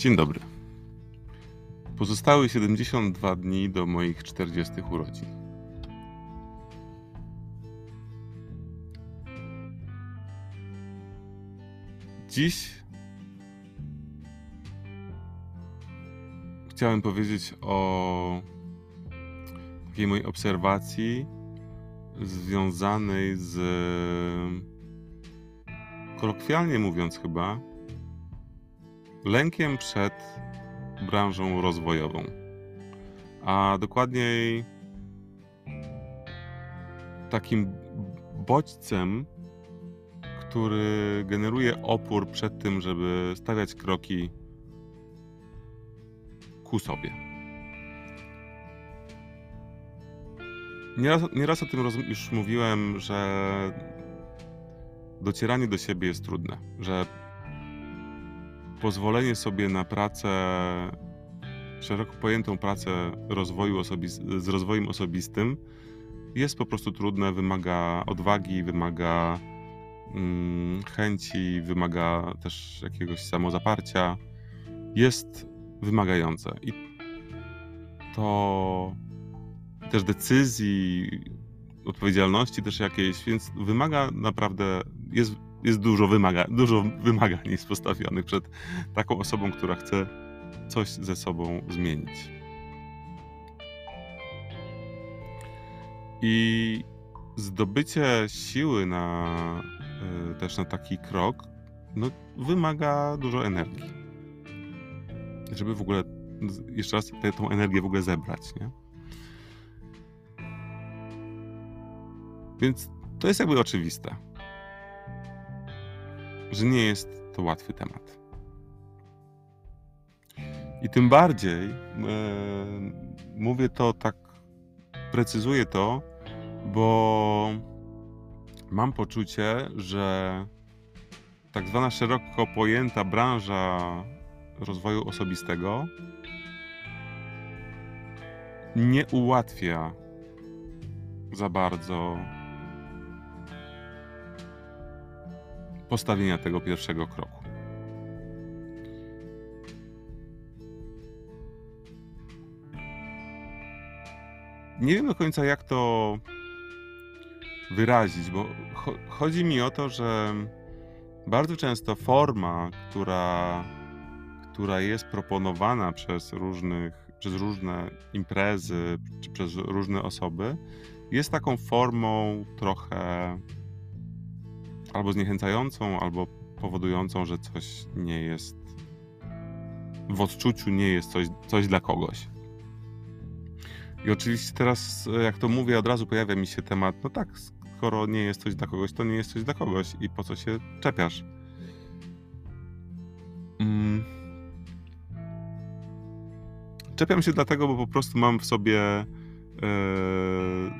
Dzień dobry. Pozostały 72 dni do moich 40 urodzin. Dziś chciałem powiedzieć o takiej mojej obserwacji związanej z, kolokwialnie mówiąc chyba, lękiem przed branżą rozwojową. A dokładniej takim bodźcem, który generuje opór przed tym, żeby stawiać kroki ku sobie. Nieraz, nieraz o tym już mówiłem, że docieranie do siebie jest trudne, że pozwolenie sobie na pracę, szeroko pojętą pracę rozwoju osobis- z rozwojem osobistym jest po prostu trudne, wymaga odwagi, wymaga mm, chęci, wymaga też jakiegoś samozaparcia. Jest wymagające i to też decyzji, odpowiedzialności też jakiejś, więc wymaga naprawdę, jest jest dużo, wymaga, dużo wymagań jest postawionych przed taką osobą, która chce coś ze sobą zmienić. I zdobycie siły na y, też na taki krok no, wymaga dużo energii. Żeby w ogóle jeszcze raz tę, tą energię w ogóle zebrać, nie? Więc to jest jakby oczywiste że nie jest to łatwy temat. I tym bardziej e, mówię to tak, precyzuję to, bo mam poczucie, że tak zwana szeroko pojęta branża rozwoju osobistego nie ułatwia za bardzo postawienia tego pierwszego kroku. Nie wiem do końca, jak to wyrazić, bo chodzi mi o to, że bardzo często forma, która, która jest proponowana przez, różnych, przez różne imprezy czy przez różne osoby, jest taką formą trochę albo zniechęcającą, albo powodującą, że coś nie jest w odczuciu nie jest coś, coś dla kogoś. I oczywiście teraz, jak to mówię, od razu pojawia mi się temat, no tak, skoro nie jest coś dla kogoś, to nie jest coś dla kogoś i po co się czepiasz? Mm. Czepiam się dlatego, bo po prostu mam w sobie yy,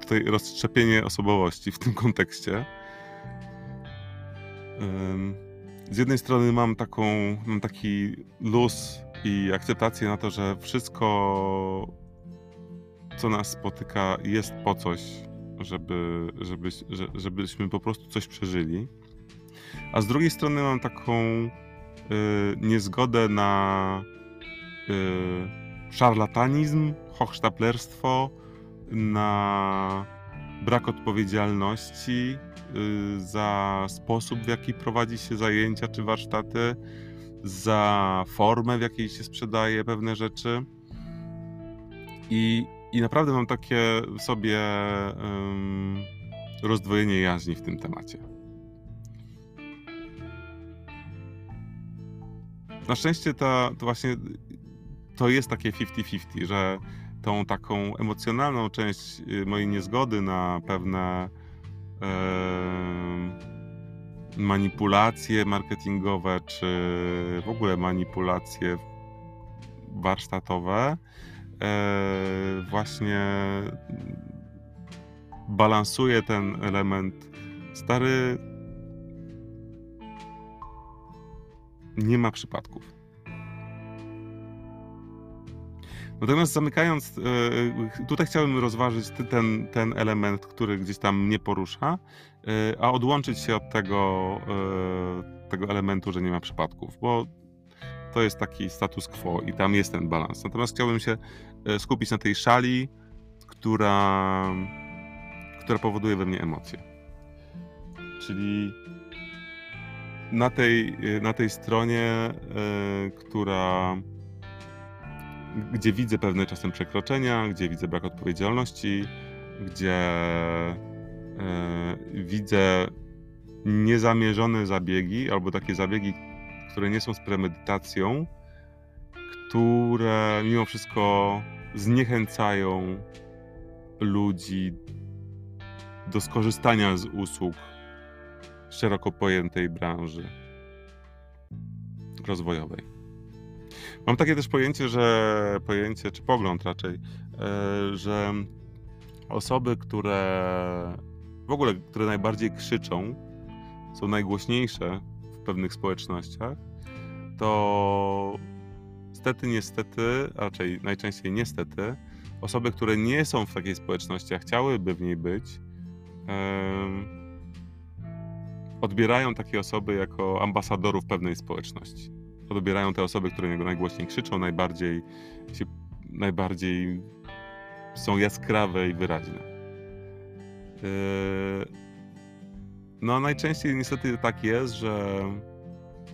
tutaj rozszczepienie osobowości w tym kontekście z jednej strony mam taką, mam taki luz i akceptację na to, że wszystko, co nas spotyka, jest po coś, żeby, żeby, żebyśmy po prostu coś przeżyli. A z drugiej strony mam taką y, niezgodę na y, szarlatanizm, hochsztaplerstwo, na brak odpowiedzialności y, za sposób, w jaki prowadzi się zajęcia czy warsztaty, za formę, w jakiej się sprzedaje pewne rzeczy. I, i naprawdę mam takie w sobie um, rozdwojenie jaźni w tym temacie. Na szczęście to, to właśnie to jest takie 50-50, że tą taką emocjonalną część y, mojej niezgody na pewne e, manipulacje marketingowe, czy w ogóle manipulacje warsztatowe, e, właśnie balansuje ten element stary. Nie ma przypadków. Natomiast zamykając, e, e, tutaj chciałbym rozważyć ten, ten element, który gdzieś tam mnie porusza, e, a odłączyć się od tego, tego elementu, że nie ma przypadków, bo to jest taki status quo i tam jest ten balans. Natomiast chciałbym się e, skupić na tej szali, która, która powoduje we mnie emocje. Czyli na tej, na tej stronie, która gdzie widzę pewne czasem przekroczenia, gdzie widzę brak odpowiedzialności, gdzie e, widzę niezamierzone zabiegi albo takie zabiegi, które nie są z premedytacją, które mimo wszystko zniechęcają ludzi do skorzystania z usług szeroko pojętej branży rozwojowej. Mam takie też pojęcie, że pojęcie, czy pogląd raczej, e, że osoby, które w ogóle, które najbardziej krzyczą, są najgłośniejsze w pewnych społecznościach, to stety, niestety, raczej najczęściej niestety, osoby, które nie są w takiej społeczności, a chciałyby w niej być, odbierają takie osoby jako ambasadorów pewnej społeczności odbierają te osoby, które najgłośniej krzyczą, najbardziej, się, najbardziej są jaskrawe i wyraźne. Yy, no, najczęściej niestety tak jest, że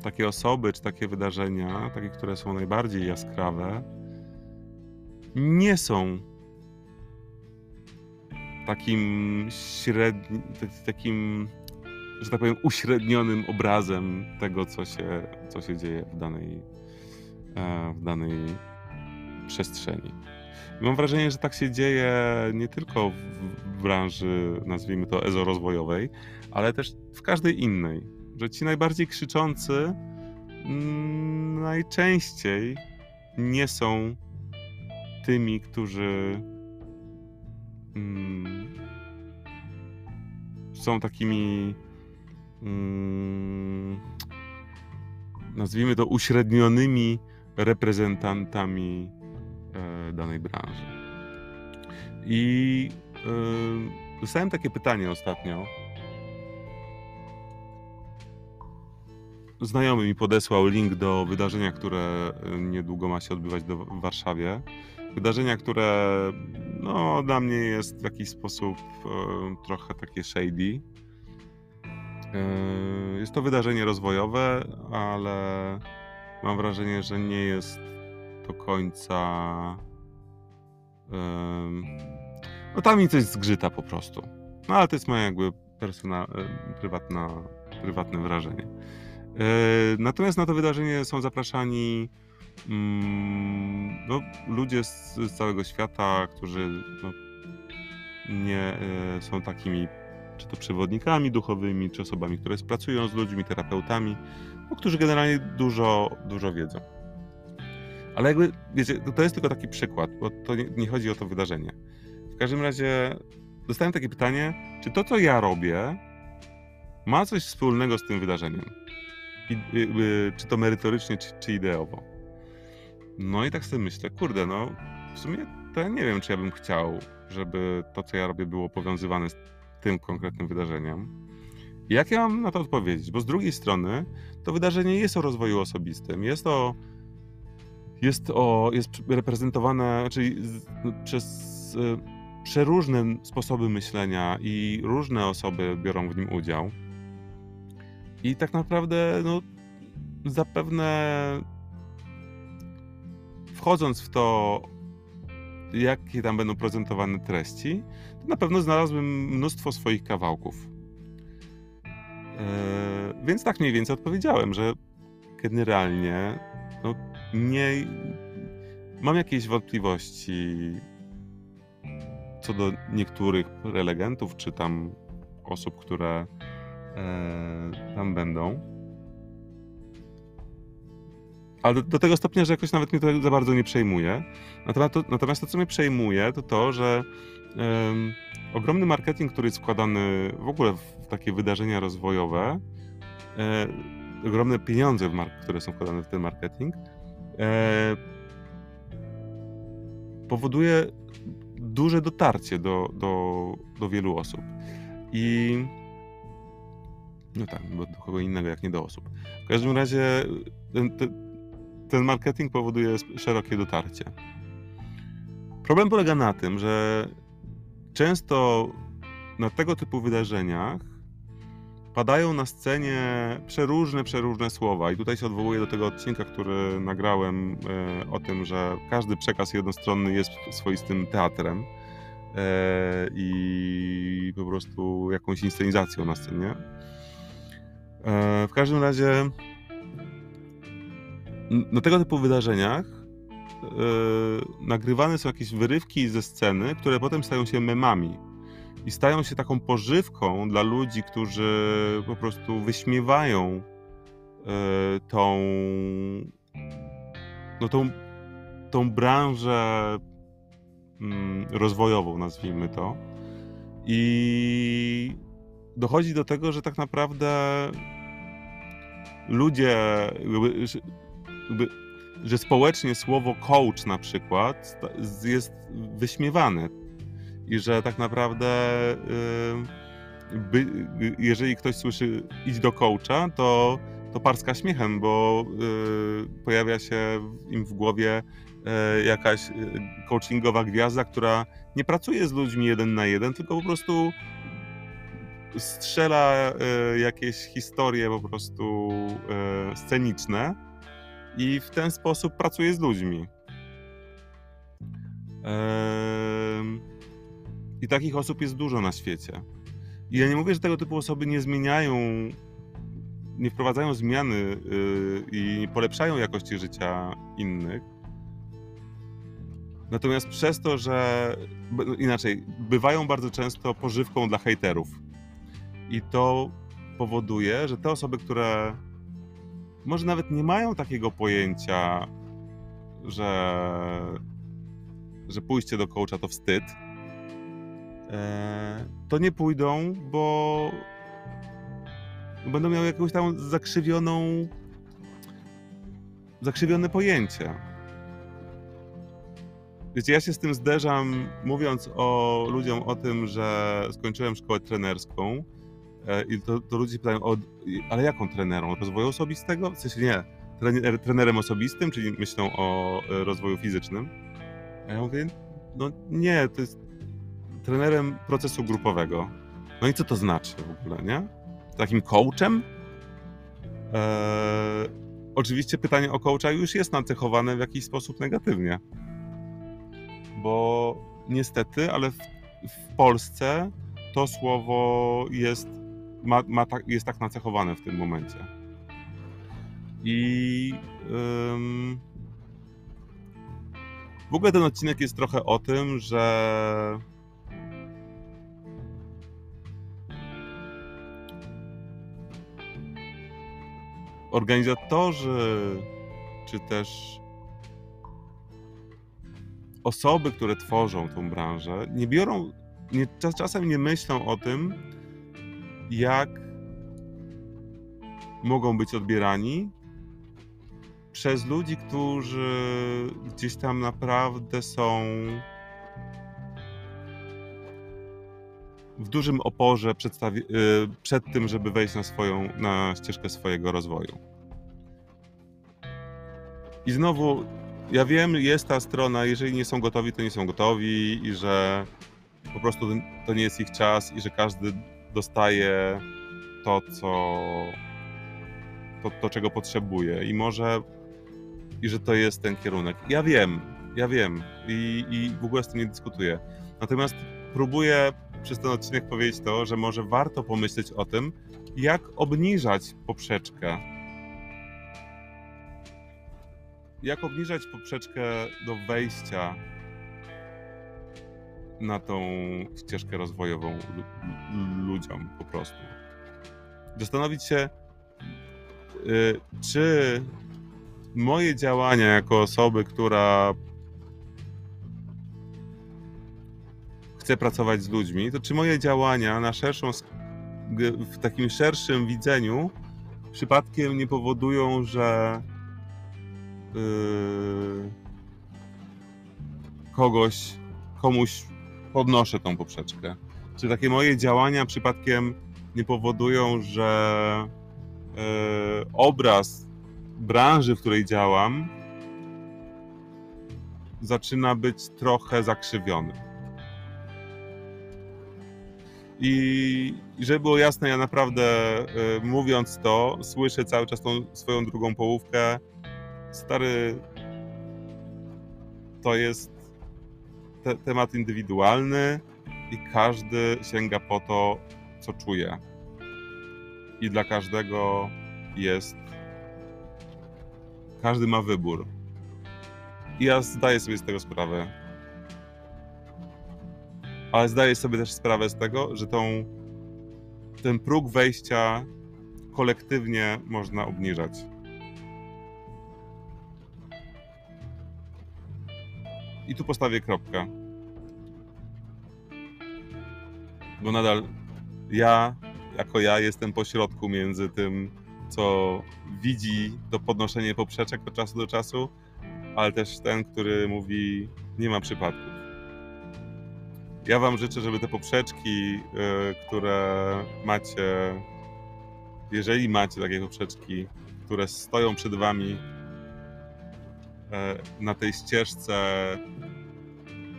takie osoby czy takie wydarzenia, takie, które są najbardziej jaskrawe, nie są takim średnim, takim że tak powiem, uśrednionym obrazem tego, co się, co się dzieje w danej, e, w danej przestrzeni. I mam wrażenie, że tak się dzieje nie tylko w branży, nazwijmy to, ezorozwojowej, ale też w każdej innej. Że ci najbardziej krzyczący mm, najczęściej nie są tymi, którzy mm, są takimi nazwijmy to, uśrednionymi reprezentantami e, danej branży. I e, dostałem takie pytanie ostatnio. Znajomy mi podesłał link do wydarzenia, które niedługo ma się odbywać do, w Warszawie. Wydarzenia, które no, dla mnie jest w jakiś sposób e, trochę takie shady jest to wydarzenie rozwojowe, ale mam wrażenie, że nie jest do końca. No tam mi coś zgrzyta po prostu. No ale to jest moje jakby prywatna, prywatne wrażenie. Yy, natomiast na to wydarzenie są zapraszani mm, no, ludzie z, z, całego świata, którzy no, nie yy, są takimi czy to przewodnikami duchowymi, czy osobami, które pracują z ludźmi, terapeutami, no, którzy generalnie dużo, dużo wiedzą. Ale jakby, wiecie, to jest tylko taki przykład, bo to nie, nie chodzi o to wydarzenie. W każdym razie dostałem takie pytanie, czy to, co ja robię, ma coś wspólnego z tym wydarzeniem? I, y, y, czy to merytorycznie, czy, czy ideowo? No i tak sobie myślę, kurde, no w sumie to ja nie wiem, czy ja bym chciał, żeby to, co ja robię, było powiązywane z tym konkretnym wydarzeniem. Jak ja mam na to odpowiedzieć? Bo z drugiej strony to wydarzenie jest o rozwoju osobistym, jest o jest, o, jest reprezentowane czyli no, przez y, przeróżne sposoby myślenia i różne osoby biorą w nim udział. I tak naprawdę, no, zapewne wchodząc w to, jakie tam będą prezentowane treści, to na pewno znalazłbym mnóstwo swoich kawałków. Eee, więc tak mniej więcej odpowiedziałem, że generalnie no, nie mam jakieś wątpliwości co do niektórych prelegentów, czy tam osób, które e, tam będą. Ale do, do, tego stopnia, że jakoś nawet mnie to za bardzo nie przejmuje. Natomiast to, natomiast to co mnie przejmuje, to to, że um, ogromny marketing, który jest wkładany w ogóle w takie wydarzenia rozwojowe, e, ogromne pieniądze, które są wkładane w ten marketing, e, powoduje duże dotarcie do, do, do wielu osób. I no tak, bo do kogo innego jak nie do osób. W każdym razie ten, ten, ten marketing powoduje szerokie dotarcie. Problem polega na tym, że często na tego typu wydarzeniach padają na scenie przeróżne, przeróżne słowa. I tutaj się odwołuję do tego odcinka, który nagrałem e, o tym, że każdy przekaz jednostronny jest swoistym teatrem e, i po prostu jakąś inscenizacją na scenie. E, w każdym razie na tego typu wydarzeniach nagrywane są jakieś wyrywki ze sceny, które potem stają się memami i stają się taką pożywką dla ludzi, którzy po prostu wyśmiewają e, tą, no tą, tą branżę mm, rozwojową, nazwijmy to. I dochodzi do tego, że tak naprawdę ludzie, jakby, że społecznie słowo coach na przykład jest wyśmiewane. I że tak naprawdę by, jeżeli ktoś słyszy idź do coacha, to, to parska śmiechem, bo y, pojawia się im w głowie y, jakaś y, coachingowa gwiazda, która nie pracuje z ludźmi jeden na jeden, tylko po prostu strzela jakieś historie po prostu sceniczne i w ten sposób pracuje z ludźmi. I takich osób jest dużo na świecie. I ja nie mówię, że tego typu osoby nie zmieniają, nie wprowadzają zmiany yy, i nie polepszają jakości życia innych. Natomiast przez to, że inaczej, bywają bardzo często pożywką dla hejterów. I to powoduje, że te osoby, które może nawet nie mają takiego pojęcia, że, że pójście do coacha to wstyd, E, to nie pójdą, bo będą miały jakąś tam zakrzywioną zakrzywione pojęcie. Wiecie, ja się z tym zderzam, mówiąc o ludziom o tym, że skończyłem szkołę trenerską i to, to ludzie pytają, o, ale jaką trenerą? Rozwoju osobistego? W sensie nie, trener, trenerem osobistym, czyli myślą o e, rozwoju fizycznym. A ja mówię, no nie, to jest trenerem procesu grupowego. No i co to znaczy w ogóle, nie? Takim coachem? Eee, oczywiście pytanie o coacha już jest nacechowane w jakiś sposób negatywnie. Bo niestety, ale w, w Polsce to słowo jest, ma, ma tak, jest tak nacechowane w tym momencie. I w ogóle ten odcinek jest trochę o tym, że organizatorzy, czy też osoby, które tworzą tą branżę, nie biorą, nie, czasem nie myślą o tym, jak mogą być odbierani przez ludzi, którzy gdzieś tam naprawdę są w dużym oporze y, przed tym, żeby wejść na swoją, na ścieżkę swojego rozwoju. I znowu, ja wiem, jest ta strona, jeżeli nie są gotowi, to nie są gotowi i że po prostu to nie jest ich czas i że każdy dostaje to, co to, to czego potrzebuje i może i że to jest ten kierunek. Ja wiem, ja wiem i, i w ogóle z tym nie dyskutuję. Natomiast próbuję przez ten odcinek powiedzieć to, że może warto pomyśleć o tym, jak obniżać poprzeczkę. Jak obniżać poprzeczkę do wejścia na tą ścieżkę rozwojową ludziom po prostu. Zastanowić się, y, czy moje działania jako osoby, która chcę pracować z ludźmi, to czy moje działania na szerszą, w takim szerszym widzeniu przypadkiem nie powodują, że yy, kogoś, komuś podnoszę tą poprzeczkę? Czy takie moje działania przypadkiem nie powodują, że yy, obraz branży, w której działam, zaczyna być trochę zakrzywiony. I żeby było jasne, ja naprawdę y, mówiąc to, słyszę cały czas tą swoją drugą połówkę. Stary, to jest te, temat indywidualny i każdy sięga po to, co czuje. I dla każdego jest. Każdy ma wybór. I ja zdaję sobie z tego sprawę. Ale zdaję sobie też sprawę z tego, że tą, ten próg wejścia kolektywnie można obniżać. I tu postawię kropkę. Bo nadal ja, jako ja, jestem pośrodku między tym, co widzi to podnoszenie poprzeczek od czasu do czasu, ale też ten, który mówi, nie ma przypadków. Ja Wam życzę, żeby te poprzeczki, y, które macie, jeżeli macie takie poprzeczki, które stoją przed Wami na tej ścieżce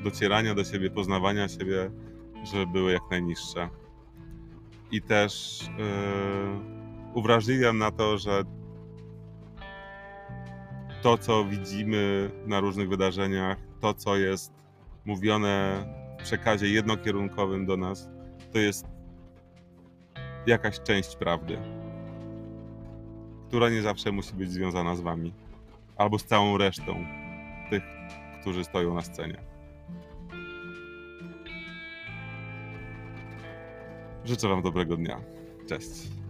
docierania do siebie, poznawania siebie, żeby były jak najniższe. I też yy, uwrażliwiam na to, że to, co widzimy na różnych wydarzeniach, to, co jest mówione w przekazie jednokierunkowym do nas, to jest jakaś część prawdy, która nie zawsze musi być związana z Wami albo z całą resztą tych, którzy stoją na scenie. Życzę Wam dobrego dnia. Cześć.